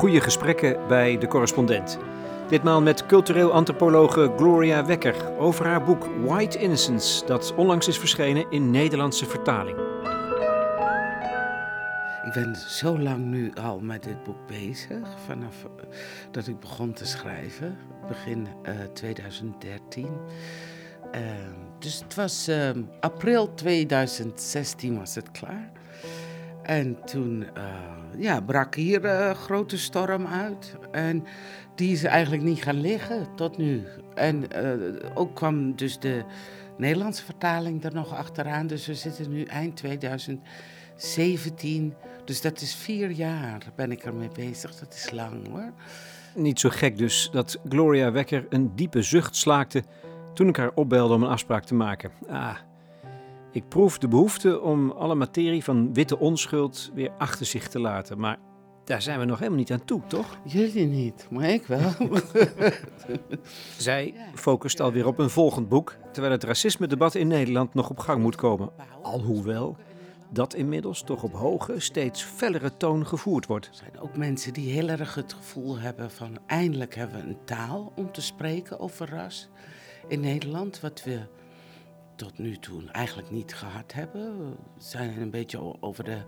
goede gesprekken bij de correspondent. Ditmaal met cultureel antropologe Gloria Wekker over haar boek White Innocence, dat onlangs is verschenen in Nederlandse vertaling. Ik ben zo lang nu al met dit boek bezig, vanaf eh, dat ik begon te schrijven, begin uh, 2013. Uh, dus het was april 2016 was het klaar. En toen uh, ja, brak hier een grote storm uit. En die is eigenlijk niet gaan liggen tot nu. En ook kwam dus de Nederlandse vertaling er nog achteraan. Dus we zitten nu eind 2017. Dus dat is vier jaar ben ik ermee bezig. Dat is lang hoor. Niet zo gek dus dat Gloria Wekker een diepe zucht slaakte toen ik haar opbelde om een afspraak te maken. Ah, ik proef de behoefte om alle materie van witte onschuld weer achter zich te laten. Maar daar zijn we nog helemaal niet aan toe, toch? Jullie niet, maar ik wel. Zij focust alweer op een volgend boek, terwijl het racisme-debat in Nederland nog op gang moet komen. Alhoewel dat inmiddels toch op hoge, steeds fellere toon gevoerd wordt. Er zijn ook mensen die heel erg het gevoel hebben van eindelijk hebben we een taal om te spreken over ras in Nederland, wat we tot nu toe eigenlijk niet gehad hebben. We zijn een beetje over de,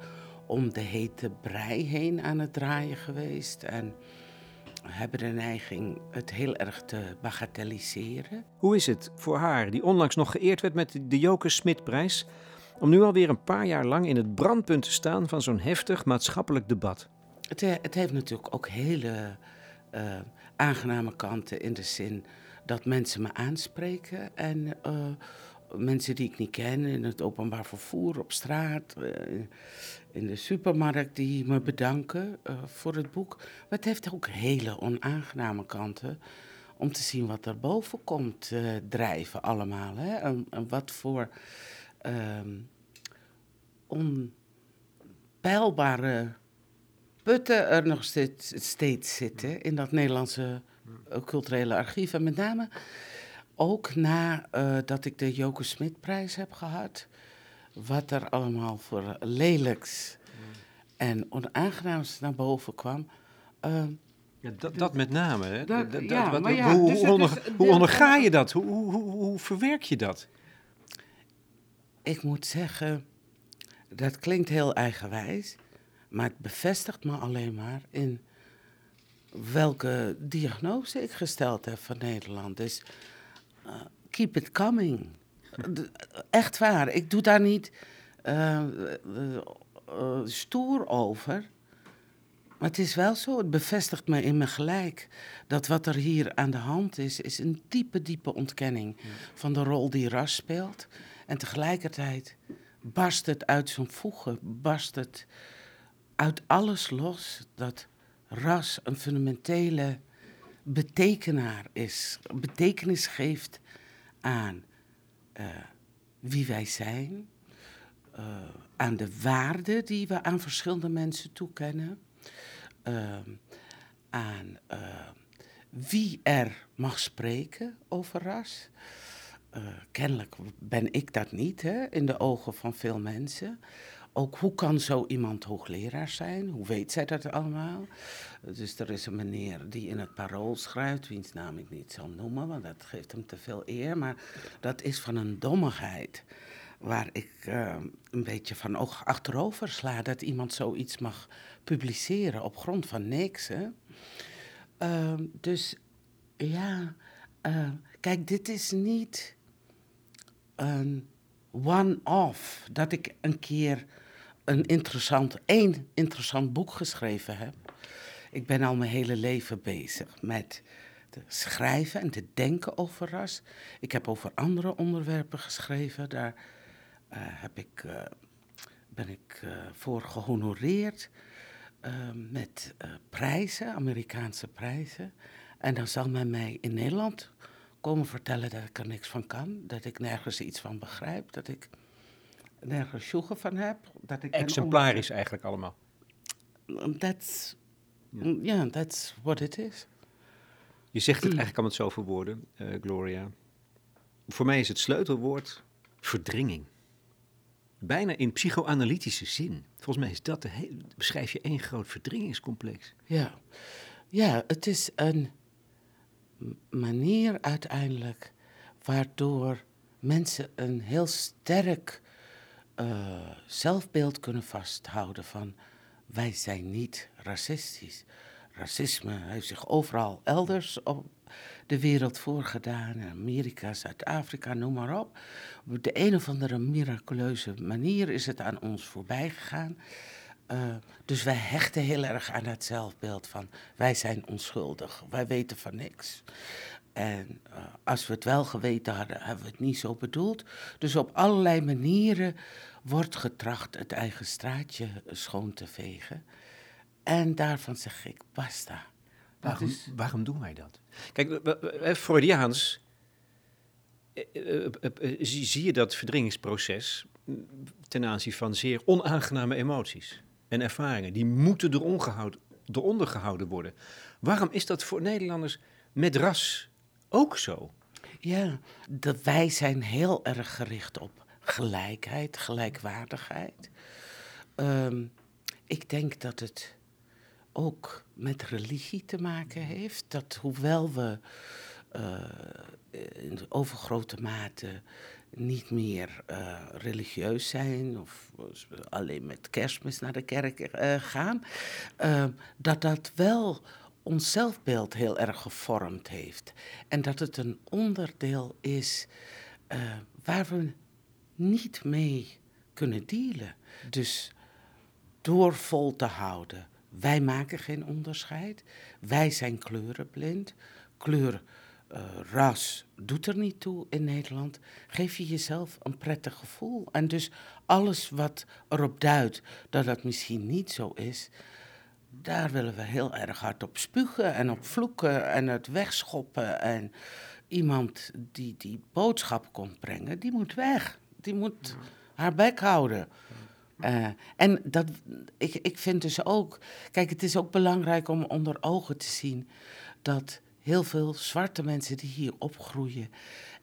om de hete brei heen aan het draaien geweest en hebben de neiging het heel erg te bagatelliseren. Hoe is het voor haar, die onlangs nog geëerd werd met de Joke Smitprijs, om nu alweer een paar jaar lang in het brandpunt te staan van zo'n heftig maatschappelijk debat? Het, het heeft natuurlijk ook hele uh, aangename kanten in de zin dat mensen me aanspreken en uh, mensen die ik niet ken in het openbaar vervoer, op straat, uh, in de supermarkt, die me bedanken uh, voor het boek. Maar het heeft ook hele onaangename kanten om te zien wat er boven komt drijven allemaal. Hè? En, wat voor onpeilbare putten er nog steeds, steeds zitten in dat Nederlandse culturele archief. En met name ook nadat uh, ik de Joke Smitprijs heb gehad. Wat er allemaal voor lelijks en onaangenaams naar boven kwam. Uh, ja, dat, dat met name. Hè? Dat, dat, ja, wat, ja, hoe, dus hoe, onder, is, hoe onderga je dat? Hoe, hoe, hoe, verwerk je dat? Ik moet zeggen, dat klinkt heel eigenwijs, maar het bevestigt me alleen maar in welke diagnose ik gesteld heb van Nederland. Dus keep it coming. Echt waar. Ik doe daar niet uh, uh, stoer over. Maar het is wel zo, het bevestigt me in me gelijk. Dat wat er hier aan de hand is, is een diepe, diepe ontkenning ja. van de rol die ras speelt. En tegelijkertijd barst het uit zijn voegen, barst het uit alles los dat ras een fundamentele betekenaar is, betekenis geeft aan uh, wie wij zijn, uh, aan de waarden die we aan verschillende mensen toekennen, uh, aan wie er mag spreken over ras. kennelijk ben ik dat niet hè, in de ogen van veel mensen. Ook hoe kan zo iemand hoogleraar zijn? Hoe weet zij dat allemaal? Dus er is een meneer die in het parool schrijft, wiens naam ik niet zal noemen, want dat geeft hem te veel eer. Maar dat is van een dommigheid waar ik uh, een beetje van oog achterover sla. Dat iemand zoiets mag publiceren op grond van niks. Hè? Uh, dus ja, uh, kijk, dit is niet een one-off. Dat ik een keer een interessant, één interessant boek geschreven heb. Ik ben al mijn hele leven bezig met te schrijven en te denken over ras. Ik heb over andere onderwerpen geschreven. Daar uh, heb ik, uh, ben ik uh, voor gehonoreerd met prijzen, Amerikaanse prijzen. En dan zal men mij in Nederland komen vertellen dat ik er niks van kan. Dat ik nergens iets van begrijp. Dat ik nergens van heb. Dat ik Exemplarisch eigenlijk allemaal. That's, ja, yeah. that's what it is. Je zegt het eigenlijk al met zoveel woorden, uh, Gloria. Voor mij is het sleutelwoord verdringing. bijna in psychoanalytische zin. Volgens mij is dat de beschrijf je één groot verdringingscomplex. Ja. ja, het is een manier uiteindelijk waardoor mensen een heel sterk uh, zelfbeeld kunnen vasthouden van wij zijn niet racistisch. Racisme heeft zich overal elders op de wereld voorgedaan. Amerika, Zuid-Afrika, noem maar op. Op de een of andere miraculeuze manier is het aan ons voorbij gegaan. Uh, dus wij hechten heel erg aan het zelfbeeld van wij zijn onschuldig, wij weten van niks. En uh, als we het wel geweten hadden, hebben we het niet zo bedoeld. Dus op allerlei manieren wordt getracht het eigen straatje schoon te vegen. En daarvan zeg ik, basta. Waarom, is... waarom doen wij dat? Kijk, Freudiaans zie je dat verdringingsproces ten aanzien van zeer onaangename emoties en ervaringen. Die moeten eronder gehouden worden. Waarom is dat voor Nederlanders met ras ook zo. Ja, de, wij zijn heel erg gericht op gelijkheid, gelijkwaardigheid. Ehm, ik denk dat het ook met religie te maken heeft. Dat hoewel we uh, in overgrote mate niet meer uh, religieus zijn of alleen met kerstmis naar de kerk uh, gaan, dat dat wel ons zelfbeeld heel erg gevormd heeft. En dat het een onderdeel is uh, waar we niet mee kunnen dealen. Dus door vol te houden. Wij maken geen onderscheid. Wij zijn kleurenblind. Kleur, uh, ras doet er niet toe in Nederland. Geef je jezelf een prettig gevoel. En dus alles wat erop duidt dat dat misschien niet zo is, daar willen we heel erg hard op spugen en op vloeken en het wegschoppen. En iemand die die boodschap komt brengen, die moet weg. Die moet haar bek houden. Uh, en dat, ik, ik vind dus ook, kijk, het is ook belangrijk om onder ogen te zien dat heel veel zwarte mensen die hier opgroeien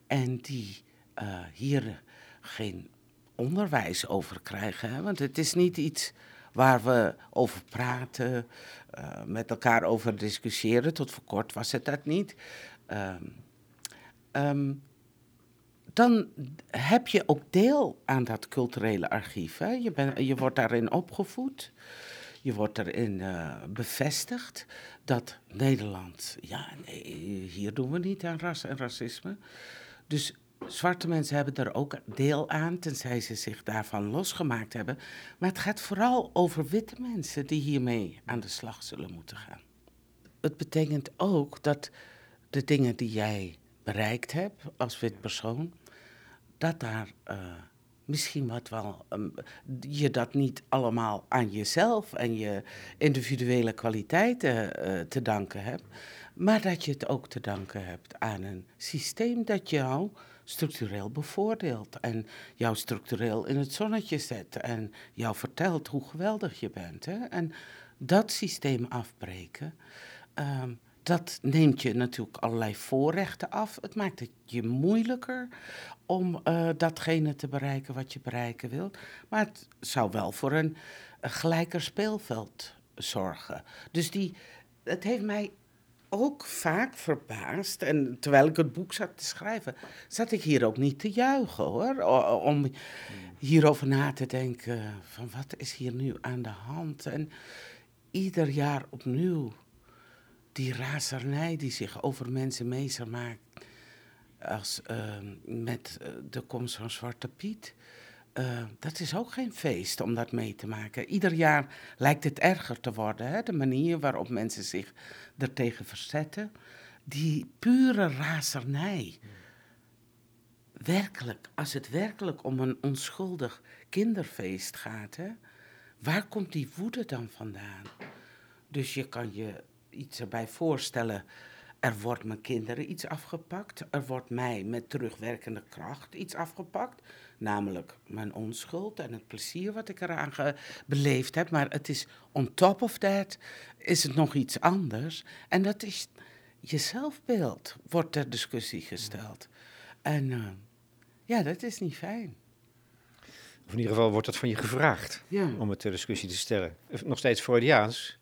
en die uh, hier geen onderwijs over krijgen, hè, want het is niet iets waar we over praten, uh, met elkaar over discussiëren. Tot voor kort was het dat niet. Um, um, dan heb je ook deel aan dat culturele archief. Hè? Je, ben, je wordt daarin opgevoed. Je wordt erin uh, bevestigd dat Nederland, ja, nee, hier doen we niet aan ras en racisme. Dus zwarte mensen hebben er ook deel aan, tenzij ze zich daarvan losgemaakt hebben. Maar het gaat vooral over witte mensen die hiermee aan de slag zullen moeten gaan. Het betekent ook dat de dingen die jij bereikt hebt als wit persoon, dat daar uh, misschien wat wel, um, je dat niet allemaal aan jezelf en je individuele kwaliteiten uh, te danken hebt, maar dat je het ook te danken hebt aan een systeem dat jou structureel bevoordeelt en jou structureel in het zonnetje zet en jou vertelt hoe geweldig je bent. Hè? En dat systeem afbreken, um, dat neemt je natuurlijk allerlei voorrechten af. Het maakt het je moeilijker om uh, datgene te bereiken wat je bereiken wilt. Maar het zou wel voor een, een gelijker speelveld zorgen. Dus die, het heeft mij ook vaak verbaasd. En terwijl ik het boek zat te schrijven, zat ik hier ook niet te juichen hoor. Om hierover na te denken: van wat is hier nu aan de hand? En ieder jaar opnieuw die razernij die zich over mensen meester maakt. Als, uh, met eh, de komst van Zwarte Piet. Uh, dat is ook geen feest om dat mee te maken. Ieder jaar lijkt het erger te worden. Hè? De manier waarop mensen zich ertegen verzetten. Die pure razernij. Werkelijk, als het werkelijk om een onschuldig kinderfeest gaat, hè, waar komt die woede dan vandaan? Dus je kan je iets erbij voorstellen. Er wordt mijn kinderen iets afgepakt. Er wordt mij met terugwerkende kracht iets afgepakt. Namelijk mijn onschuld en het plezier wat ik eraan beleefd heb. Maar het is on top of that is het nog iets anders. En dat is je zelfbeeld wordt ter discussie gesteld. En uh, ja, dat is niet fijn. Of in ieder geval wordt dat van je gevraagd Ja. om het ter discussie te stellen. Nog steeds Freudiaans.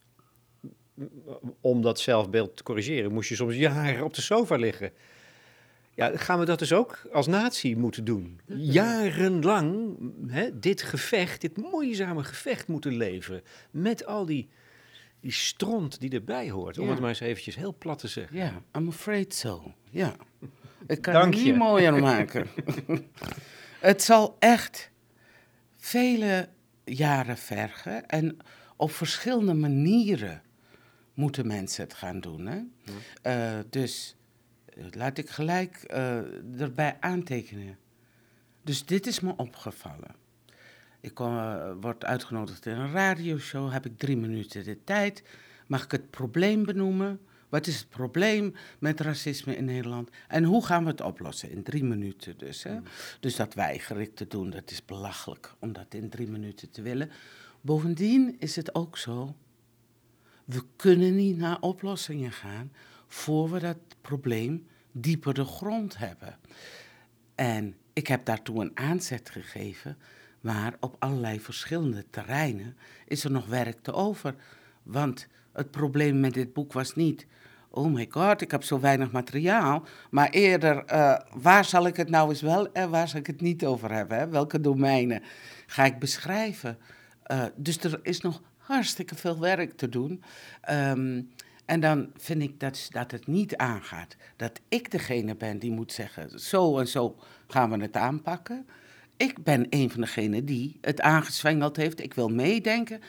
Om dat zelfbeeld te corrigeren, moest je soms jaren op de sofa liggen. Ja, gaan we dat dus ook als natie moeten doen? Jarenlang hè, dit gevecht, dit moeizame gevecht moeten leveren. Met al die, die stront die erbij hoort. Om Ja. het maar eens eventjes heel plat te zeggen. Ja, I'm afraid so. Ja. Ik kan Dank het je. niet mooier maken. het zal echt vele jaren vergen. En op verschillende manieren moeten mensen het gaan doen. Hè? Eh, dus laat ik gelijk eh, erbij aantekenen. Dus dit is me opgevallen. Ik kom, eh, word uitgenodigd in een radioshow, heb ik drie minuten de tijd. Mag ik het probleem benoemen? Wat is het probleem met racisme in Nederland? En hoe gaan we het oplossen? In drie minuten dus. Hè? Dus dat weiger ik te doen, dat is belachelijk om dat in drie minuten te willen. Bovendien is het ook zo, we kunnen niet naar oplossingen gaan voor we dat probleem dieper de grond hebben. En ik heb daartoe een aanzet gegeven, maar op allerlei verschillende terreinen is er nog werk te over. Want het probleem met dit boek was niet, oh my god, ik heb zo weinig materiaal, maar eerder, eh, waar zal ik het nou eens wel en waar zal ik het niet over hebben? Hè? Welke domeinen ga ik beschrijven? Eh, dus er is nog hartstikke veel werk te doen. Ehm, en dan vind ik dat, dat het niet aangaat dat ik degene ben die moet zeggen: zo en zo gaan we het aanpakken. Ik ben een van degenen die het aangezwengeld heeft. Ik wil meedenken,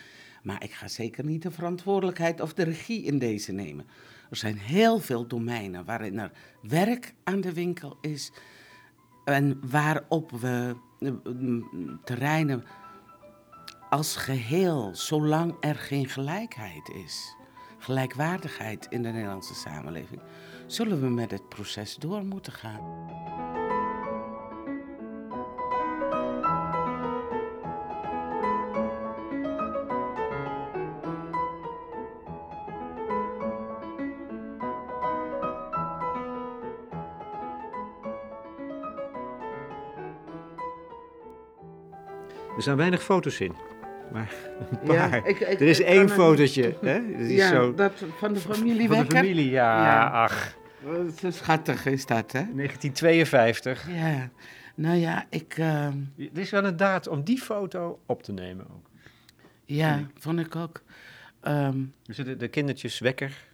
maar ik ga zeker niet de verantwoordelijkheid of de regie in deze nemen. Er zijn heel veel domeinen waarin er werk aan de winkel is en waarop we eh, mm, terreinen als geheel, zolang er geen gelijkheid is, gelijkwaardigheid in de Nederlandse samenleving, zullen we met het proces door moeten gaan. Er staan weinig foto's in. Maar een Ja, ik- ik- er is één fotootje. Hè? Dat is ja, zo, dat van de familie van de familie, ja. Ja. Ach, Zo schattig is dat, hè? 1952. Ja, nou ja, ik... ehm, Het is wel een daad om die foto op te nemen ook. ja, vond ik ook. Ehm, Dus de, de kindertjes Wekker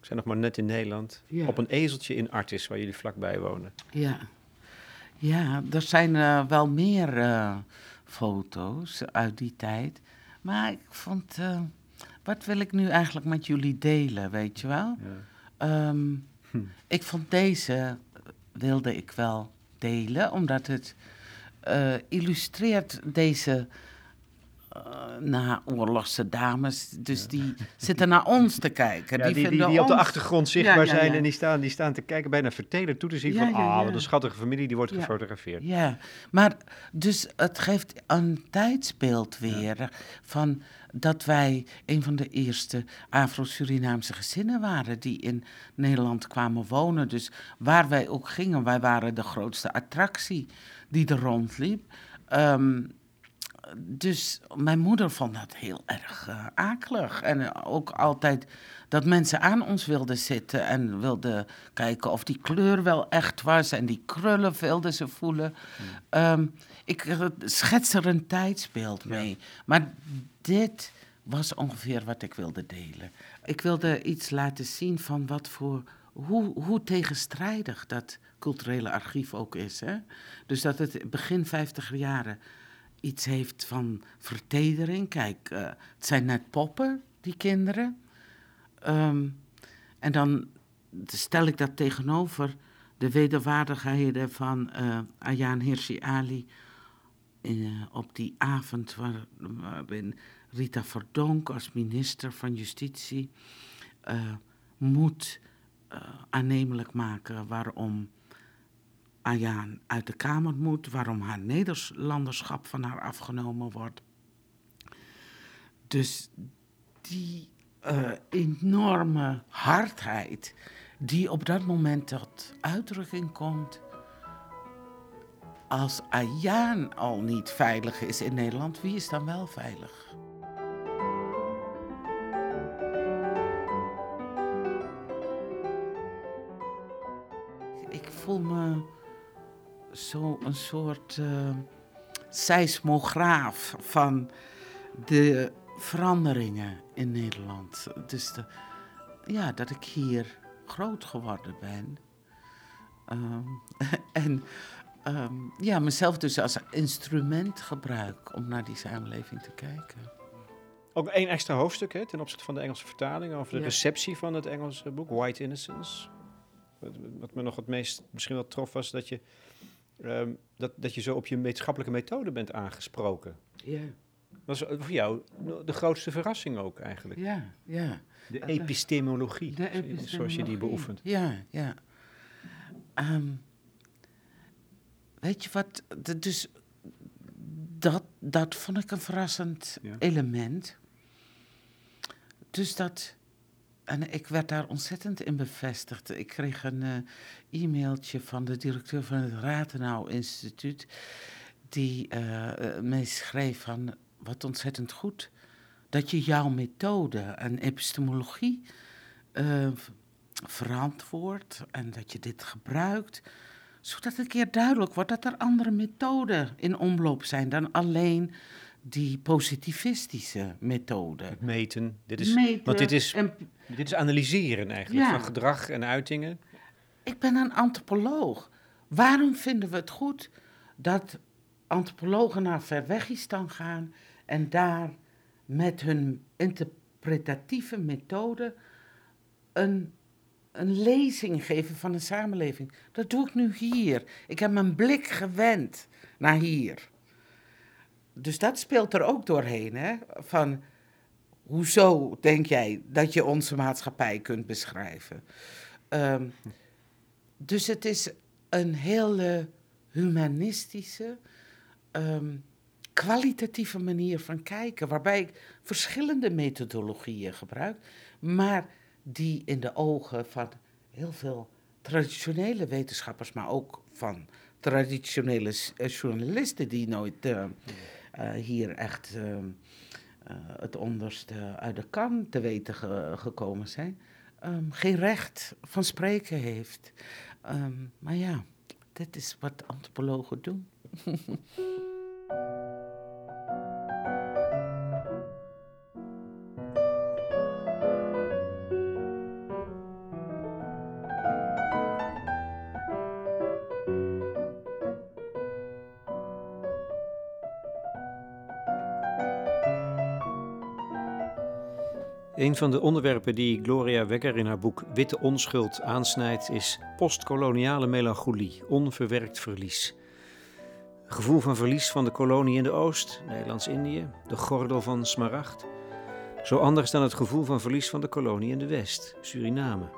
zijn nog maar net in Nederland. Ja. Op een ezeltje in Artis, waar jullie vlakbij wonen. Ja, ja er zijn eh, wel meer eh, foto's uit die tijd. Maar ik vond, eh, wat wil ik nu eigenlijk met jullie delen, weet je wel? Ehm, Ik vond deze, eh, wilde ik wel delen, omdat het eh, illustreert deze eh naoorlogse dames. Dus die zitten naar ons te kijken. Ja, die, die, op de achtergrond zichtbaar Ja, zijn en die staan, die staan te kijken, bijna vertelen toe te zien van, ah, wat een schattige familie, die wordt gefotografeerd. Ja, maar dus het geeft een tijdsbeeld weer van dat wij een van de eerste Afro-Surinaamse gezinnen waren die in Nederland kwamen wonen. Dus waar wij ook gingen, wij waren de grootste attractie die er rondliep. Ehm, dus mijn moeder vond dat heel erg eh, akelig. En eh, ook altijd dat mensen aan ons wilden zitten en wilden kijken of die kleur wel echt was. En die krullen wilden ze voelen. Ehm, ik eh, schets er een tijdsbeeld mee. Maar dit was ongeveer wat ik wilde delen. Ik wilde iets laten zien van wat voor, hoe, hoe tegenstrijdig dat culturele archief ook is. Hè? Dus dat het begin 50 jaren iets heeft van vertedering. Kijk, eh, het zijn net poppen, die kinderen. Ehm, en dan stel ik dat tegenover de wederwaardigheden van eh Ayaan Hirsi Ali. eh, op die avond waar, waarin Rita Verdonk als minister van Justitie moet aannemelijk maken waarom Ayaan uit de Kamer moet, waarom haar Nederlanderschap van haar afgenomen wordt. Dus die eh, enorme hardheid die op dat moment tot uitdrukking komt, als Ayaan al niet veilig is in Nederland, wie is dan wel veilig? Ik voel me zo een soort uh, seismograaf van de veranderingen in Nederland. Dus de, ja, dat ik hier groot geworden ben. Um, en um, ja, mezelf dus als instrument gebruik om naar die samenleving te kijken. Ook één extra hoofdstuk hè, ten opzichte van de Engelse vertaling over de receptie van het Engelse boek, White Innocence. Wat me nog het meest misschien wel trof was dat je, um, dat, dat je zo op je wetenschappelijke methode bent aangesproken. Ja. Dat was voor jou de grootste verrassing ook eigenlijk. Ja, ja. De epistemologie, de epistemologie. zoals je die beoefent. Ja, ja. Um, weet je wat, dus dat, dat vond ik een verrassend element. Dus dat, en ik werd daar ontzettend in bevestigd. Ik kreeg een uh, e-mailtje van de directeur van het Ratenau Instituut, die uh, mij schreef van, wat ontzettend goed, dat je jouw methode en epistemologie uh, verantwoordt en dat je dit gebruikt zodat een keer duidelijk wordt dat er andere methoden in omloop zijn dan alleen die positivistische methode. Het meten. Dit is, meten want dit is, dit is analyseren eigenlijk van gedrag en uitingen. Ik ben een antropoloog. Waarom vinden we het goed dat antropologen naar Verwegistan gaan en daar met hun interpretatieve methode een een lezing geven van een samenleving. Dat doe ik nu hier. Ik heb mijn blik gewend naar hier. Dus dat speelt er ook doorheen. Hè? Van hoezo denk jij dat je onze maatschappij kunt beschrijven? Um, dus het is een hele humanistische, um, kwalitatieve manier van kijken, waarbij ik verschillende methodologieën gebruik, maar die in de ogen van heel veel traditionele wetenschappers, maar ook van traditionele eh, journalisten die nooit uh, hier echt uh, het onderste uit de kan te weten ge gekomen zijn, um, geen recht van spreken heeft. Um, maar ja, dit is wat antropologen doen. Een van de onderwerpen die Gloria Wekker in haar boek Witte Onschuld aansnijdt is postkoloniale melancholie, onverwerkt verlies. Gevoel van verlies van de kolonie in de Oost, Nederlands-Indië, de gordel van Smaragd. Zo anders dan het gevoel van verlies van de kolonie in de West, Suriname.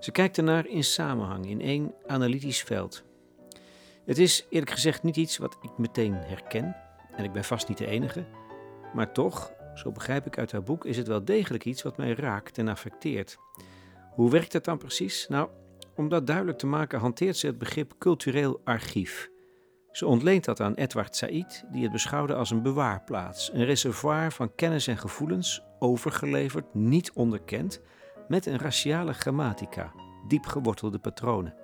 Ze kijkt ernaar in samenhang, in één analytisch veld. Het is eerlijk gezegd niet iets wat ik meteen herken, en ik ben vast niet de enige, maar toch, zo begrijp ik uit haar boek, is het wel degelijk iets wat mij raakt en affecteert. Hoe werkt het dan precies? Nou, om dat duidelijk te maken hanteert ze het begrip cultureel archief. Ze ontleent dat aan Edward Said, die het beschouwde als een bewaarplaats, een reservoir van kennis en gevoelens, overgeleverd, niet onderkend, met een raciale grammatica, diep gewortelde patronen.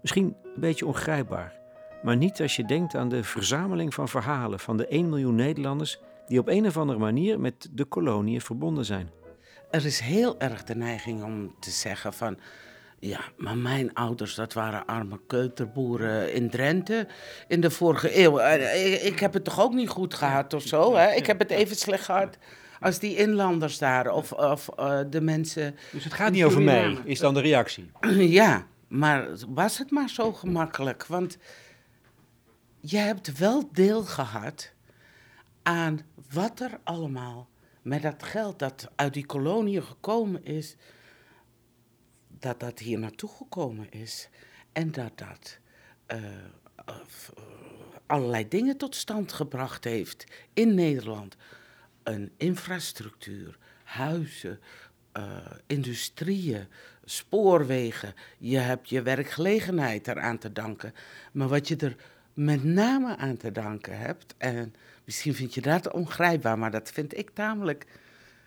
Misschien een beetje ongrijpbaar, maar niet als je denkt aan de verzameling van verhalen van de 1 miljoen Nederlanders die op een of andere manier met de koloniën verbonden zijn. Er is heel erg de neiging om te zeggen van... Ja, maar mijn ouders, dat waren arme keuterboeren in Drenthe in de vorige eeuw. Eh, ik heb het toch ook niet goed gehad of zo, hè? Ik heb het even slecht gehad als die inlanders daar of, of uh, de mensen... Dus het gaat niet over mij, is dan de reactie? Ja, maar was het maar zo gemakkelijk? Want je hebt wel deel gehad aan wat er allemaal met dat geld dat uit die koloniën gekomen is, dat dat hier naartoe gekomen is. En dat dat uh, uh, allerlei dingen tot stand gebracht heeft in Nederland. Een infrastructuur, huizen, industrieën, spoorwegen. Je hebt je werkgelegenheid eraan te danken. Maar wat je er met name aan te danken hebt. En misschien vind je dat ongrijpbaar, maar dat vind ik tamelijk.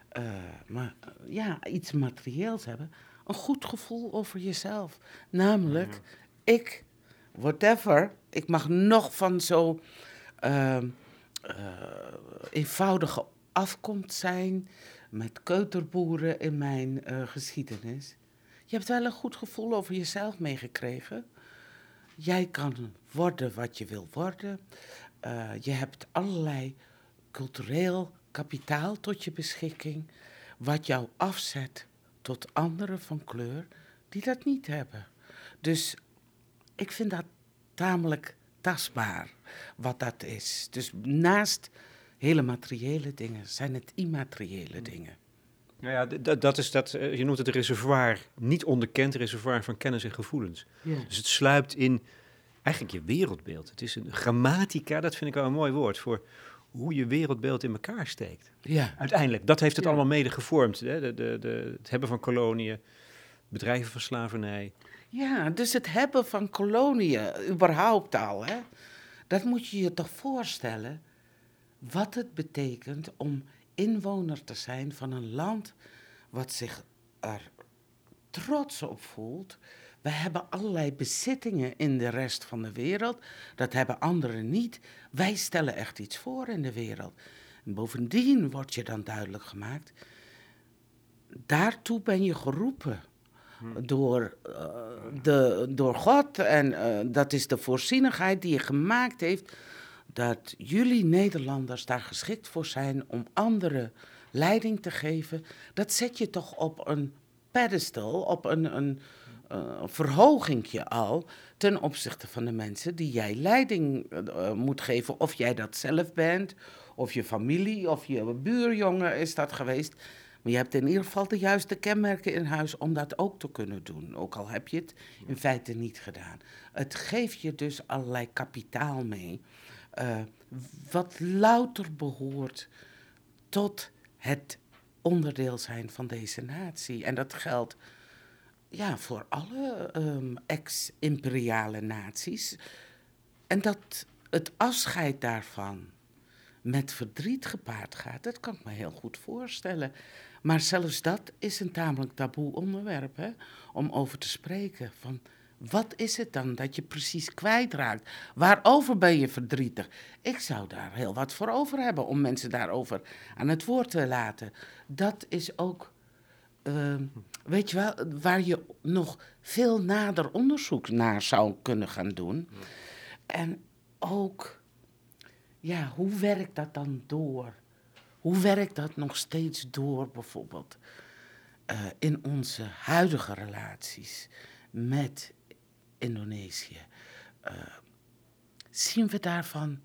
eh, maar ja, iets materieels hebben. Een goed gevoel over jezelf. Namelijk, ik, whatever, ik mag nog van zo ehm, eh, eenvoudige afkomst zijn. Met keuterboeren in mijn eh, geschiedenis. Je hebt wel een goed gevoel over jezelf meegekregen. Jij kan worden wat je wil worden. Eh, je hebt allerlei cultureel kapitaal tot je beschikking, wat jou afzet tot anderen van kleur die dat niet hebben. Dus ik vind dat tamelijk tastbaar, wat dat is. Dus naast hele materiële dingen zijn het immateriële dingen. Nou ja, dat is dat, eh, je noemt het reservoir, niet onderkend reservoir van kennis en gevoelens. Dus het sluipt in eigenlijk je wereldbeeld. Het is een grammatica, dat vind ik wel een mooi woord, voor hoe je wereldbeeld in elkaar steekt. Ja, Uiteindelijk, dat heeft het Ja. allemaal mede gevormd. Hè? De, de, de, het hebben van koloniën, bedrijven van slavernij. ja dus het hebben van koloniën, überhaupt al, hè, dat moet je je toch voorstellen wat het betekent om inwoner te zijn van een land wat zich er trots op voelt. We hebben allerlei bezittingen in de rest van de wereld. Dat hebben anderen niet. Wij stellen echt iets voor in de wereld. En bovendien wordt je dan duidelijk gemaakt. Daartoe ben je geroepen. Door, eh, de, door God. En eh, dat is de voorzienigheid die je gemaakt heeft. Dat jullie Nederlanders daar geschikt voor zijn om anderen leiding te geven. Dat zet je toch op een pedestal, op een, een uh, verhogingje al. Ten opzichte van de mensen die jij leiding uh, moet geven. Of jij dat zelf bent, of je familie, of je buurjongen is dat geweest. Maar je hebt in ieder geval de juiste kenmerken in huis om dat ook te kunnen doen. Ook al heb je het in feite niet gedaan. Het geeft je dus allerlei kapitaal mee. Uh, wat louter behoort tot het onderdeel zijn van deze natie. En dat geldt ja, voor alle um, ex-imperiale naties. En dat het afscheid daarvan met verdriet gepaard gaat, dat kan ik me heel goed voorstellen. Maar zelfs dat is een tamelijk taboe onderwerp, hè? om over te spreken. Van wat is het dan dat je precies kwijtraakt? Waarover ben je verdrietig? Ik zou daar heel wat voor over hebben om mensen daarover aan het woord te laten. Dat is ook, uh, weet je wel, waar je nog veel nader onderzoek naar zou kunnen gaan doen. En ook, ja, hoe werkt dat dan door? Hoe werkt dat nog steeds door, bijvoorbeeld, uh, in onze huidige relaties met Indonesië? Uh, zien we daarvan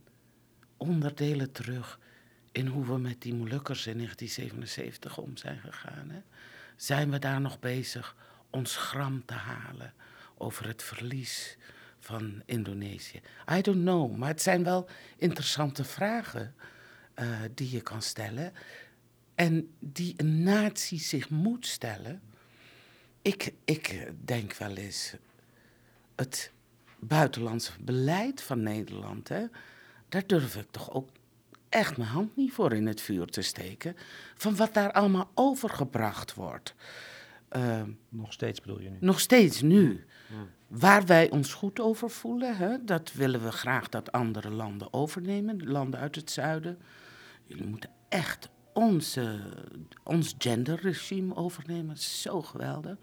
onderdelen terug in hoe we met die Molukkers in 1977 om zijn gegaan? Hè? Zijn we daar nog bezig ons gram te halen over het verlies van Indonesië? I don't know, maar het zijn wel interessante vragen uh, die je kan stellen en die een natie zich moet stellen. Ik, ik denk wel eens, het buitenlandse beleid van Nederland, hè, daar durf ik toch ook echt mijn hand niet voor in het vuur te steken. Van wat daar allemaal overgebracht wordt. Uh, nog steeds bedoel je nu? Nog steeds nu. Waar wij ons goed over voelen, hè, dat willen we graag dat andere landen overnemen, landen uit het zuiden. Jullie moeten echt onze, ons genderregime overnemen, zo geweldig.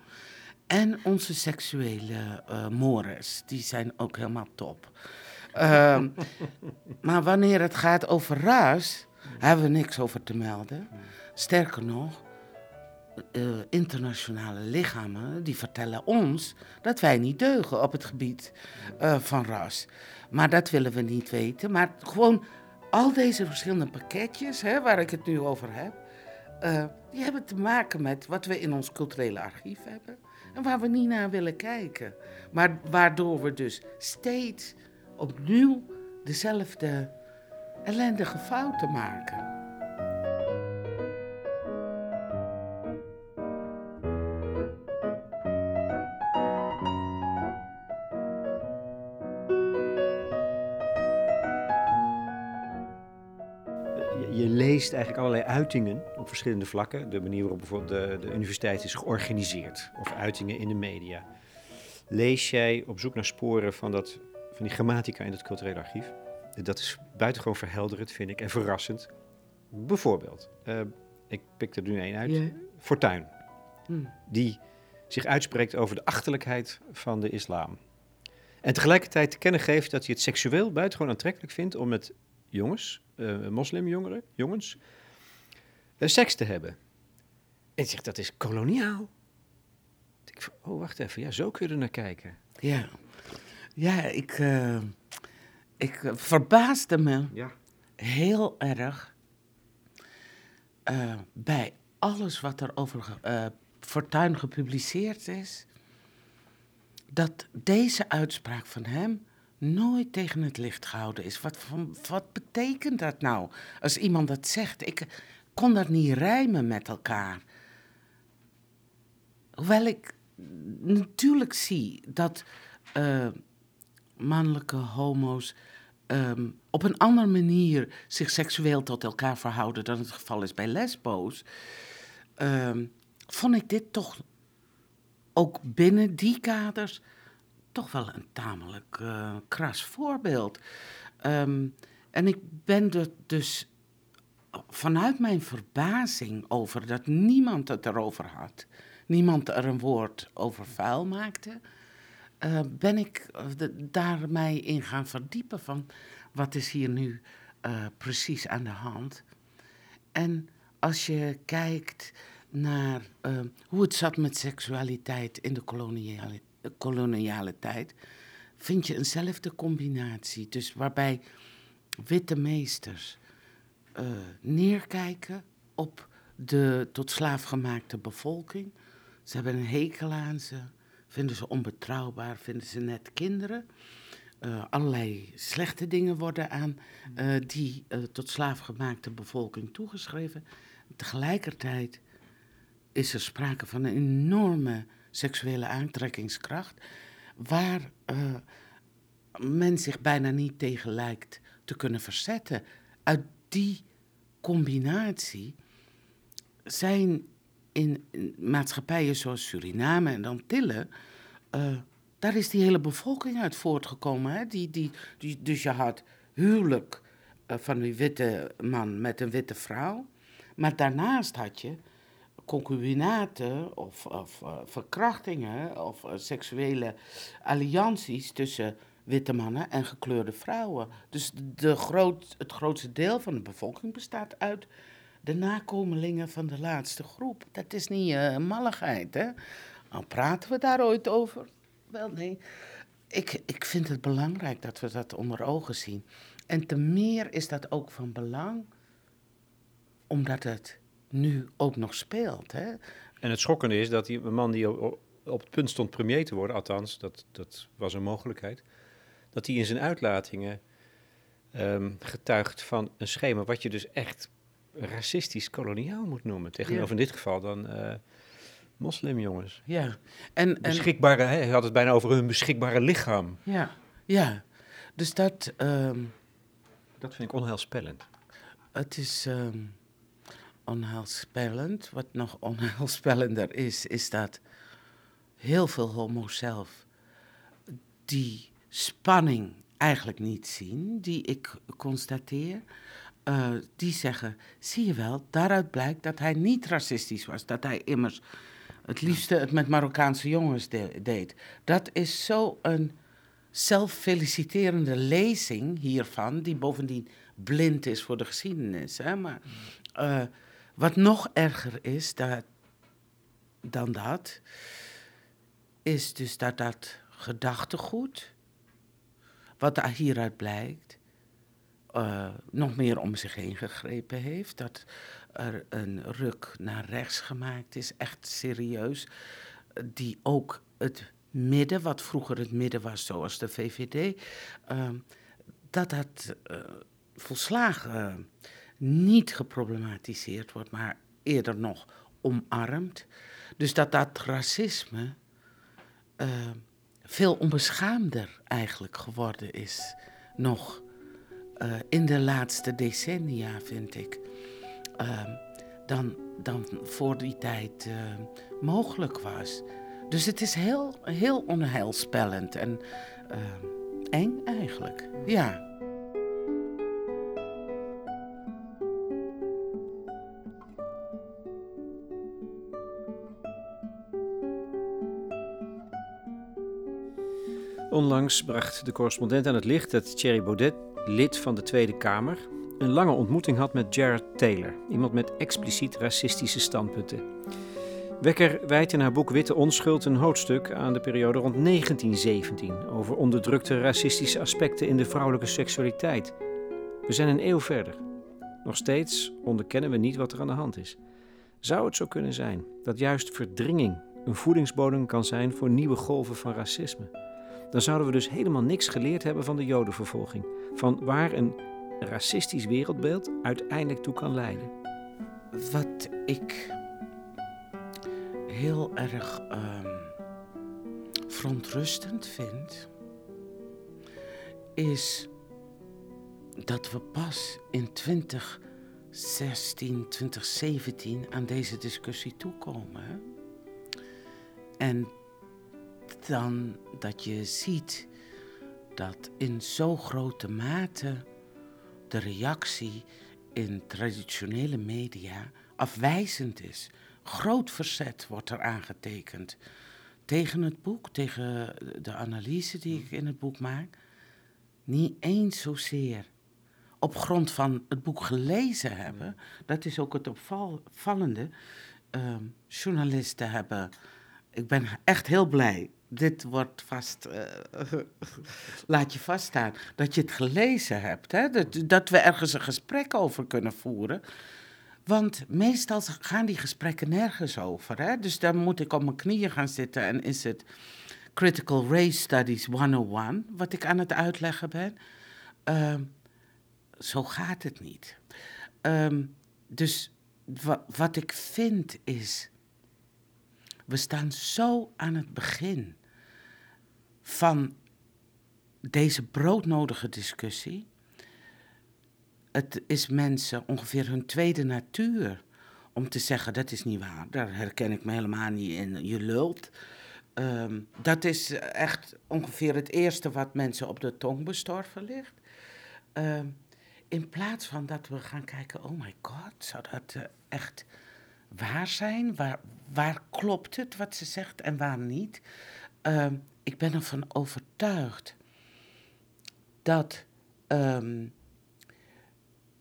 En onze seksuele uh, mores, die zijn ook helemaal top. Uh, maar wanneer het gaat over ras, hebben we niks over te melden. Sterker nog, uh, internationale lichamen die vertellen ons dat wij niet deugen op het gebied uh, van ras. Maar dat willen we niet weten. Maar gewoon al deze verschillende pakketjes hè, waar ik het nu over heb, uh, die hebben te maken met wat we in ons culturele archief hebben en waar we niet naar willen kijken. Maar waardoor we dus steeds opnieuw dezelfde ellendige fouten maken. Eigenlijk allerlei uitingen op verschillende vlakken. De manier waarop bijvoorbeeld de, de universiteit is georganiseerd. Of uitingen in de media. Lees jij op zoek naar sporen van, dat, van die grammatica in het culturele archief? Dat is buitengewoon verhelderend, vind ik, en verrassend. Bijvoorbeeld, uh, ik pik er nu één uit. Yeah. Fortuin. Hmm. Die zich uitspreekt over de achterlijkheid van de islam. En tegelijkertijd te kennen geeft dat hij het seksueel buitengewoon aantrekkelijk vindt om met jongens, uh, moslimjongeren, jongens, uh, seks te hebben. En zegt dat is koloniaal. Ik, oh, wacht even, ja, zo kun je er naar kijken. Ja, ja ik, uh, ik verbaasde me ja. heel erg bij alles wat er over Fortuin gepubliceerd is, dat deze uitspraak van hem nooit tegen het licht gehouden is. Wat, wat betekent dat nou? Als iemand dat zegt, ik kon dat niet rijmen met elkaar. Hoewel ik natuurlijk zie dat uh, mannelijke homo's ehm, op een andere manier zich seksueel tot elkaar verhouden dan het geval is bij lesbo's, um, vond ik dit toch ook binnen die kaders toch wel een tamelijk uh, kras voorbeeld. Um, en ik ben er dus vanuit mijn verbazing over dat niemand het erover had, niemand er een woord over vuil maakte, uh, ben ik daar mij in gaan verdiepen van wat is hier nu precies aan de hand. En als je kijkt naar uh, hoe het zat met seksualiteit in de koloniale, koloniale tijd, vind je eenzelfde combinatie. Dus waarbij witte meesters uh, neerkijken op de tot slaaf gemaakte bevolking. Ze hebben een hekel aan ze, vinden ze onbetrouwbaar, vinden ze net kinderen. Uh, allerlei slechte dingen worden aan uh, die tot slaafgemaakte bevolking toegeschreven. Tegelijkertijd is er sprake van een enorme seksuele aantrekkingskracht, waar uh, men zich bijna niet tegen lijkt te kunnen verzetten. Uit die combinatie zijn in, maatschappijen zoals Suriname en Antillen, uh, daar is die hele bevolking uit voortgekomen. Hè? Die, die, dus je had huwelijk uh, van een witte man met een witte vrouw, maar daarnaast had je concubinaten of, of uh, verkrachtingen of uh, seksuele allianties tussen witte mannen en gekleurde vrouwen. Dus de groot, het grootste deel van de bevolking bestaat uit de nakomelingen van de laatste groep. Dat is niet uh, malligheid, hè? Al praten we daar ooit over? Wel, nee. Ik, ik vind het belangrijk dat we dat onder ogen zien. En te meer is dat ook van belang, omdat het nu ook nog speelt. Hè? En het schokkende is dat die man die op, op het punt stond premier te worden, althans, dat, dat was een mogelijkheid, dat hij in zijn uitlatingen um, getuigt van een schema wat je dus echt racistisch koloniaal moet noemen. Tegenover in dit geval dan uh, moslimjongens. Ja. En, en, Beschikbare, hè, hij had het bijna over hun beschikbare lichaam. Ja, ja. Dus dat... Um, dat vind ik onheilspellend. Het is... Um, onheilspellend. Wat nog onheilspellender is, is dat heel veel homo's zelf die spanning eigenlijk niet zien, die ik constateer. Uh, die zeggen, zie je wel, daaruit blijkt dat hij niet racistisch was. Dat hij immers het liefste het met Marokkaanse jongens deed. Dat is zo een zelffeliciterende lezing hiervan, die bovendien blind is voor de geschiedenis. Hè? Maar uh, wat nog erger is dan dat, is dus dat dat gedachtegoed, wat hieruit blijkt, uh, nog meer om zich heen gegrepen heeft. Dat er een ruk naar rechts gemaakt is, echt serieus, die ook het midden, wat vroeger het midden was, zoals de VVD, uh, dat dat uh, volslagen niet geproblematiseerd wordt, maar eerder nog omarmd. Dus dat dat racisme uh, veel onbeschaamder eigenlijk geworden is, nog uh, in de laatste decennia, vind ik. ehm, dan, dan voor die tijd eh, mogelijk was. Dus het is heel, heel onheilspellend en eng eigenlijk. Ja. Onlangs bracht de correspondent aan het licht dat Thierry Baudet, lid van de Tweede Kamer, een lange ontmoeting had met Jared Taylor, iemand met expliciet racistische standpunten. Wekker wijt in haar boek Witte Onschuld een hoofdstuk aan de periode rond 1917 over onderdrukte racistische aspecten in de vrouwelijke seksualiteit. We zijn een eeuw verder. Nog steeds onderkennen we niet wat er aan de hand is. Zou het zo kunnen zijn dat juist verdringing een voedingsbodem kan zijn voor nieuwe golven van racisme? Dan zouden we dus helemaal niks geleerd hebben van de Jodenvervolging, van waar een racistisch wereldbeeld uiteindelijk toe kan leiden. Wat ik heel erg um, verontrustend vind, is dat we pas in 2016, 2017 aan deze discussie toekomen. En dan dat je ziet dat in zo grote mate de reactie in traditionele media afwijzend is. Groot verzet wordt er aangetekend tegen het boek, tegen de analyse die ik in het boek maak. Niet eens zozeer op grond van het boek gelezen hebben. Dat is ook het opvallende. Uh, journalisten hebben. Ik ben echt heel blij dit wordt vast, uh, laat je vaststaan, dat je het gelezen hebt. Hè? Dat, dat we ergens een gesprek over kunnen voeren. Want meestal gaan die gesprekken nergens over. Hè? Dus dan moet ik op mijn knieën gaan zitten en is het Critical Race Studies 101, wat ik aan het uitleggen ben. Uh, zo gaat het niet. Um, dus wat ik vind is we staan zo aan het begin van deze broodnodige discussie. Het is mensen ongeveer hun tweede natuur om te zeggen: dat is niet waar, daar herken ik me helemaal niet in, je lult. Ehm, dat is echt ongeveer het eerste wat mensen op de tong bestorven ligt. Ehm, in plaats van dat we gaan kijken: oh my god, zou dat uh, echt waar zijn? Waar, waar klopt het wat ze zegt en waar niet? Uh, ik ben ervan overtuigd dat um,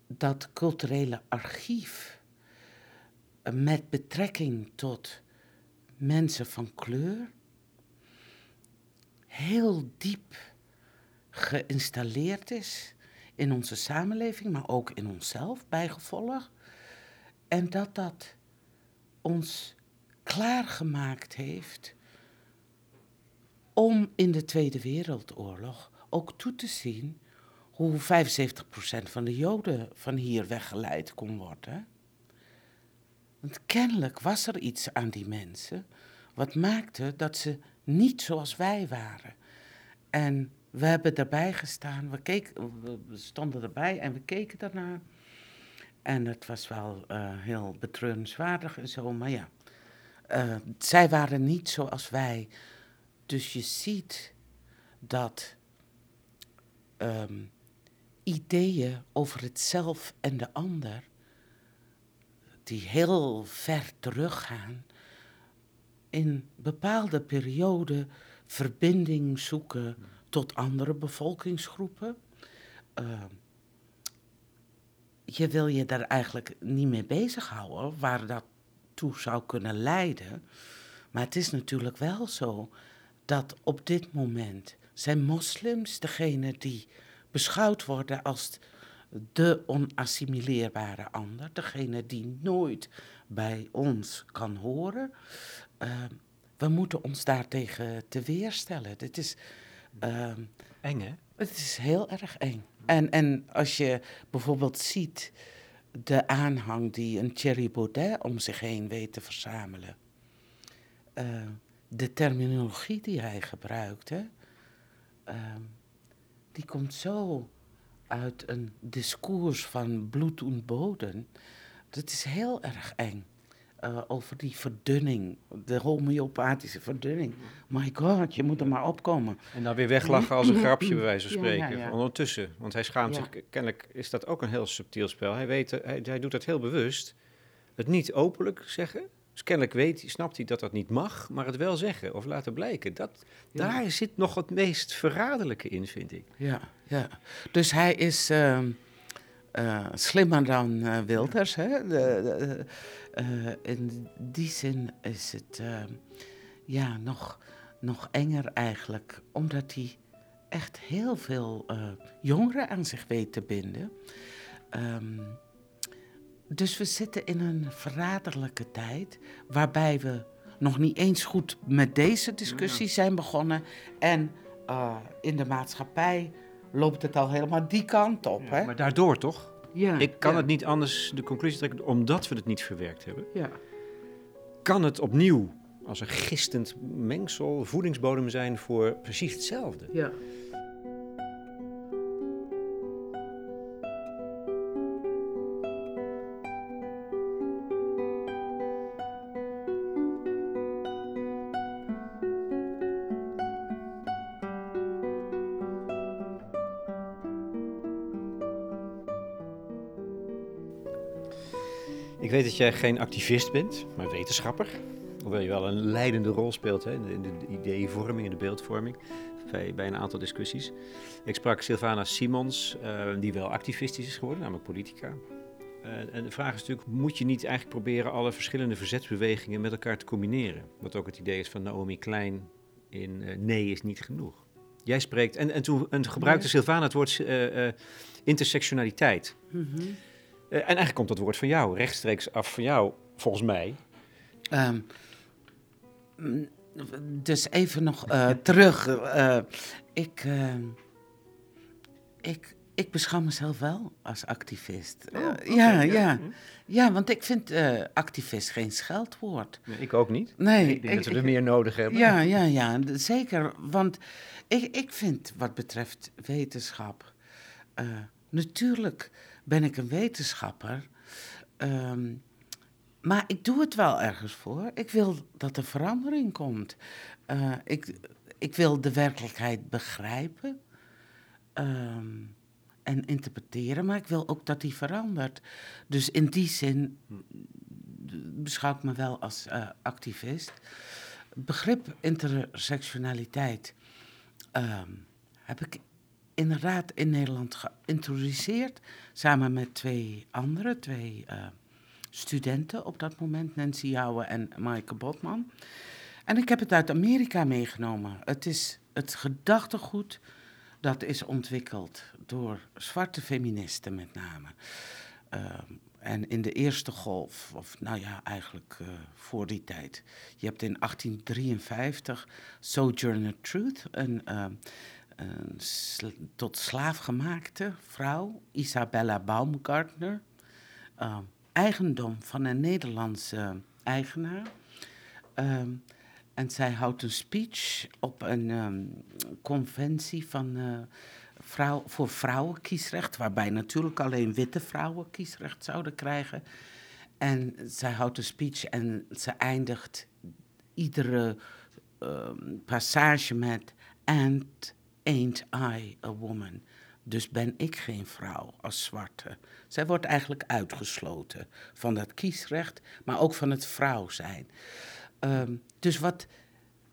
dat culturele archief met betrekking tot mensen van kleur heel diep geïnstalleerd is in onze samenleving, maar ook in onszelf bijgevolg. En dat dat ons klaargemaakt heeft om in de Tweede Wereldoorlog ook toe te zien hoe 75% van de Joden van hier weggeleid kon worden. Want kennelijk was er iets aan die mensen wat maakte dat ze niet zoals wij waren. En we hebben erbij gestaan, we, keken, we stonden erbij en we keken daarnaar. En het was wel uh, heel betreurenswaardig en zo, maar ja. Uh, zij waren niet zoals wij. Dus je ziet dat um, ideeën over het zelf en de ander, die heel ver teruggaan, in bepaalde perioden verbinding zoeken tot andere bevolkingsgroepen. Uh, je wil je daar eigenlijk niet mee bezighouden, waar dat toe zou kunnen leiden. Maar het is natuurlijk wel zo dat op dit moment zijn moslims degene die beschouwd worden als de onassimileerbare ander, degene die nooit bij ons kan horen. Uh, we moeten ons daartegen te weerstellen. Dit is. Uh, eng, hè? Het is heel erg eng. En, en als je bijvoorbeeld ziet de aanhang die een Thierry Baudet om zich heen weet te verzamelen. Uh, de terminologie die hij gebruikt, hè, uh, die komt zo uit een discours van bloed en bodem, dat is heel erg eng. Uh, over die verdunning, de homeopathische verdunning. My god, je moet er maar opkomen. En dan weer weglachen als een grapje, bij wijze van spreken. Ja, ja, ja. Ondertussen, want hij schaamt zich, kennelijk is dat ook een heel subtiel spel. Hij, weet, hij, hij doet dat heel bewust. Het niet openlijk zeggen, dus kennelijk weet, snapt hij dat dat niet mag, maar het wel zeggen of laten blijken. Dat, Daar zit nog het meest verraderlijke in, vind ik. Ja, ja. dus hij is uh, slimmer dan uh, Wilders. Hè? De, uh, in die zin is het ja, nog, nog enger eigenlijk, omdat hij echt heel veel jongeren aan zich weet te binden. Um, dus we zitten in een verraderlijke tijd waarbij we nog niet eens goed met deze discussie zijn begonnen. En in de maatschappij loopt het al helemaal die kant op. Ja, hè? Maar daardoor toch? Ja, Ik kan het niet anders de conclusie trekken, omdat we het niet verwerkt hebben. Ja. Kan het opnieuw als een gistend mengsel, voedingsbodem zijn voor precies hetzelfde? Ja. Weet dat jij geen activist bent, maar wetenschapper. Hoewel je wel een leidende rol speelt hè, in de, ideevorming en de beeldvorming bij, bij, een aantal discussies. Ik sprak Sylvana Simons, uh, die wel activistisch is geworden, namelijk politica. Uh, en de vraag is natuurlijk, moet je niet eigenlijk proberen alle verschillende verzetsbewegingen met elkaar te combineren? Wat ook het idee is van Naomi Klein in uh, Nee is niet genoeg. Jij spreekt, en, en toen en gebruikte Sylvana het woord intersectionaliteit. Mm eh, en eigenlijk komt dat woord van jou, rechtstreeks af van jou, volgens mij. Ehm, dus even nog uh, terug. Uh, ik, ik, ik beschouw mezelf wel als activist. Oh, ja, ja, ja. want ik vind activist geen scheldwoord. Nee, ik ook niet. Nee, ik denk dat we er meer nodig hebben. Ja, ja, ja, zeker. Want ik, ik vind wat betreft wetenschap... natuurlijk ben ik een wetenschapper. Um, maar ik doe het wel ergens voor. Ik wil dat er verandering komt. Uh, ik, ik wil de werkelijkheid begrijpen um, en interpreteren, maar ik wil ook dat die verandert. Dus in die zin beschouw ik me wel als uh, activist. Begrip intersectionaliteit um, heb ik inderdaad in Nederland geïntroduceerd. Samen met twee andere, twee uh, studenten op dat moment, Nancy Jouwe en Maaike Botman. En ik heb het uit Amerika meegenomen. Het is het gedachtegoed dat is ontwikkeld door zwarte feministen met name. Uh, en in de eerste golf, of nou ja, eigenlijk uh, voor die tijd. Je hebt in 1853 Sojourner Truth, een een tot slaaf gemaakte vrouw, Isabella Baumgartner, uh, eigendom van een Nederlandse eigenaar. Uh, en zij houdt een speech op een um, conventie van, uh, vrouw, voor vrouwenkiesrecht, waarbij natuurlijk alleen witte vrouwen kiesrecht zouden krijgen. En zij houdt een speech en ze eindigt iedere ehm, passage met and ain't I a woman. Dus ben ik geen vrouw als zwarte. Zij wordt eigenlijk uitgesloten van dat kiesrecht, maar ook van het vrouw zijn. Um, dus wat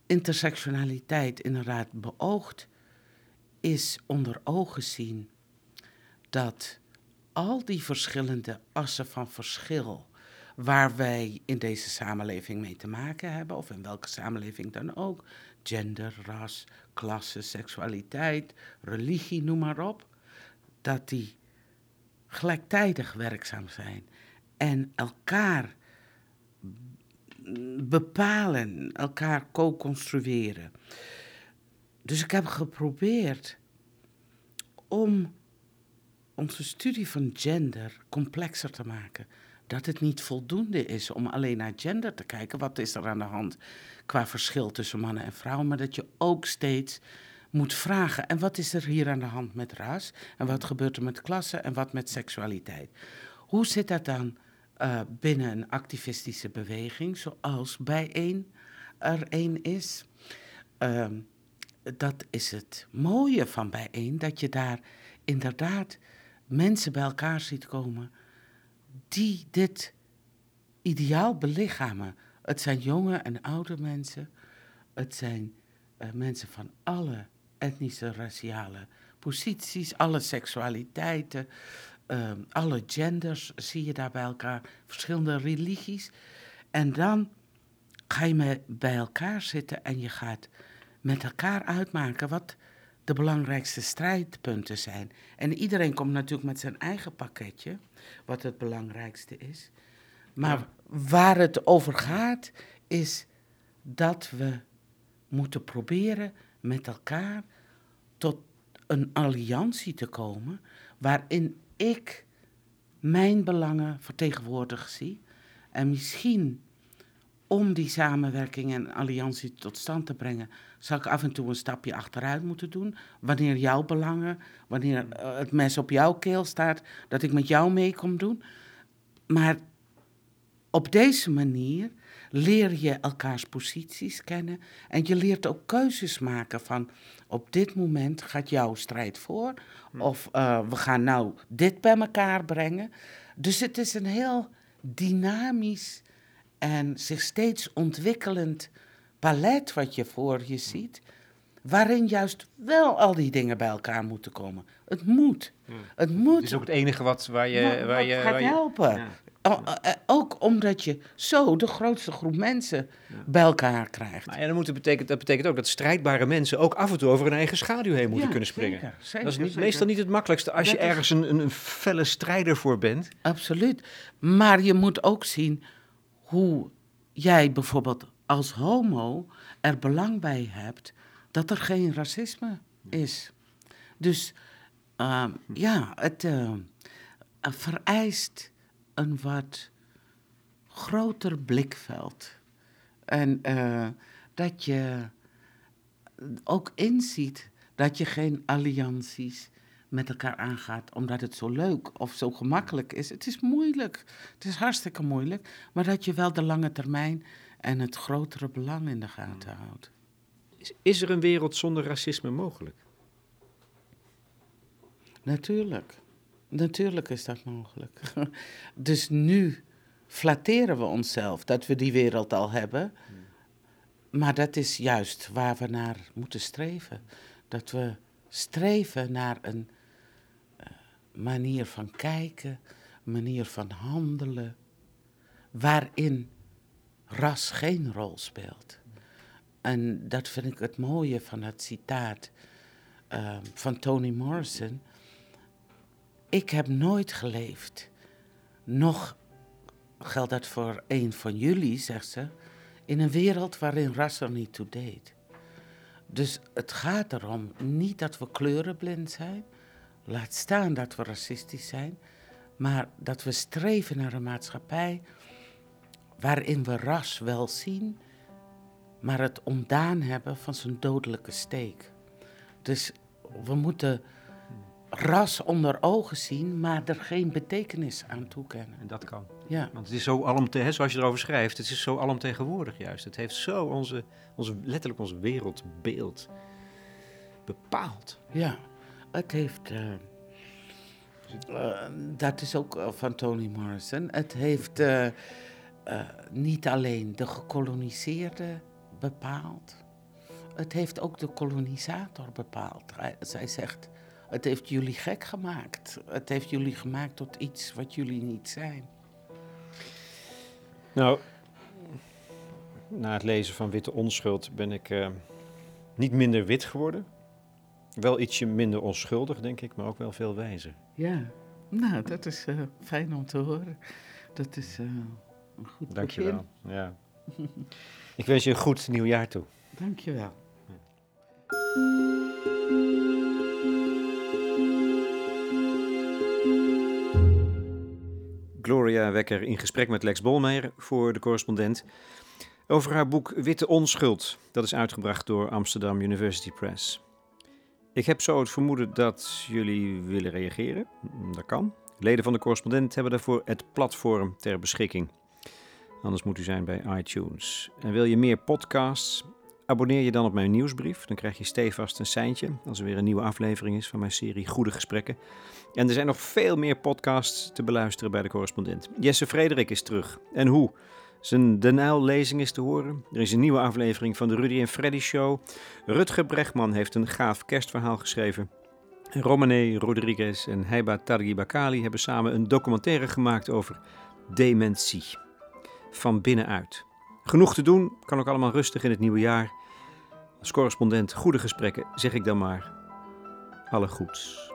intersectionaliteit inderdaad beoogt, is onder ogen zien dat al die verschillende assen van verschil waar wij in deze samenleving mee te maken hebben, of in welke samenleving dan ook, gender, ras, klasse, seksualiteit, religie, noem maar op, dat die gelijktijdig werkzaam zijn en elkaar bepalen, elkaar co-construeren. Dus ik heb geprobeerd om onze studie van gender complexer te maken dat het niet voldoende is om alleen naar gender te kijken. Wat is er aan de hand qua verschil tussen mannen en vrouwen? Maar dat je ook steeds moet vragen: en wat is er hier aan de hand met ras? En wat gebeurt er met klasse? En wat met seksualiteit? Hoe zit dat dan eh, binnen een activistische beweging, zoals bijeen er een is. Ehm, dat is het mooie van bijeen, dat je daar inderdaad mensen bij elkaar ziet komen die dit ideaal belichamen. Het zijn jonge en oude mensen, het zijn eh, mensen van alle etnische, raciale posities, alle seksualiteiten, ehm, alle genders zie je daar bij elkaar, verschillende religies. En dan ga je bij elkaar zitten en je gaat met elkaar uitmaken wat de belangrijkste strijdpunten zijn. En iedereen komt natuurlijk met zijn eigen pakketje, wat het belangrijkste is. Maar waar het over gaat, is dat we moeten proberen met elkaar tot een alliantie te komen waarin ik mijn belangen vertegenwoordigd zie. En misschien om die samenwerking en alliantie tot stand te brengen, zal ik af en toe een stapje achteruit moeten doen. Wanneer jouw belangen, wanneer eh, het mes op jouw keel staat, dat ik met jou mee kom doen. Maar op deze manier leer je elkaars posities kennen en je leert ook keuzes maken van op dit moment gaat jouw strijd voor hm. of uh, we gaan nou dit bij elkaar brengen. Dus het is een heel dynamisch en zich steeds ontwikkelend palet wat je voor je ziet, waarin juist wel al die dingen bij elkaar moeten komen. Het moet. Hm. Het moet. Het is ook het enige wat waar je, waar je, gaat waar je, helpen. Ja. Eh, ook omdat je zo de grootste groep mensen bij elkaar krijgt. Maar ja, dat, moet betekent, dat betekent ook dat strijdbare mensen ook af en toe over hun eigen schaduw heen moeten kunnen springen. Zeker, zeker, dat is niet, meestal niet het makkelijkste als je ergens een, een felle strijder voor bent. Absoluut. Maar je moet ook zien hoe jij bijvoorbeeld als homo er belang bij hebt dat er geen racisme is. Dus ehm, ja, het uh, vereist een wat groter blikveld. En uh, dat je ook inziet dat je geen allianties met elkaar aangaat omdat het zo leuk of zo gemakkelijk is. Het is moeilijk. Het is hartstikke moeilijk. Maar dat je wel de lange termijn en het grotere belang in de gaten houdt. Is, is er een wereld zonder racisme mogelijk? Natuurlijk. Natuurlijk is dat mogelijk. dus nu flatteren we onszelf dat we die wereld al hebben. Maar dat is juist waar we naar moeten streven. Dat we streven naar een uh, manier van kijken, manier van handelen, waarin ras geen rol speelt. En dat vind ik het mooie van het citaat uh, van Toni Morrison ik heb nooit geleefd. Nog geldt dat voor een van jullie, zegt ze, in een wereld waarin ras er niet toe deed. Dus het gaat erom niet dat we kleurenblind zijn, laat staan dat we racistisch zijn, maar dat we streven naar een maatschappij waarin we ras wel zien, maar het ontdaan hebben van zijn dodelijke steek. Dus we moeten ras onder ogen zien, maar er geen betekenis aan toekennen. En dat kan. Ja. Want het is zo alomtegenwoordig, zoals je erover schrijft, het is zo alomtegenwoordig juist. Het heeft zo onze, onze, letterlijk ons wereldbeeld bepaald. Ja, het heeft... Uh, uh, dat is ook uh, van Toni Morrison. Het heeft niet alleen de gekoloniseerde bepaald, het heeft ook de kolonisator bepaald. Zij zegt, het heeft jullie gek gemaakt. Het heeft jullie gemaakt tot iets wat jullie niet zijn. Nou, na het lezen van Witte Onschuld ben ik uh, niet minder wit geworden. Wel ietsje minder onschuldig, denk ik, maar ook wel veel wijzer. Ja, nou, dat is uh, fijn om te horen. Dat is uh, een goed Dankjewel. Begin. Ja. ik wens je een goed nieuwjaar toe. Dankjewel. Gloria Wekker in gesprek met Lex Bolmeijer voor de correspondent over haar boek Witte Onschuld. Dat is uitgebracht door Amsterdam University Press. Ik heb zo het vermoeden dat jullie willen reageren. Dat kan. Leden van de correspondent hebben daarvoor het platform ter beschikking. Anders moet u zijn bij iTunes. En wil je meer podcasts? Abonneer je dan op mijn nieuwsbrief. Dan krijg je stevast een seintje als er weer een nieuwe aflevering is van mijn serie Goede Gesprekken. En er zijn nog veel meer podcasts te beluisteren bij de correspondent. Jesse Frederik is terug. En hoe? Zijn De Nijl-lezing is te horen. Er is een nieuwe aflevering van de Rudy en Freddy Show. Rutger Bregman heeft een gaaf kerstverhaal geschreven. En Romane Rodriguez en Heiba Targi Bakali hebben samen een documentaire gemaakt over dementie. Van binnenuit. Genoeg te doen, kan ook allemaal rustig in het nieuwe jaar. Als correspondent goede gesprekken zeg ik dan maar alle goeds.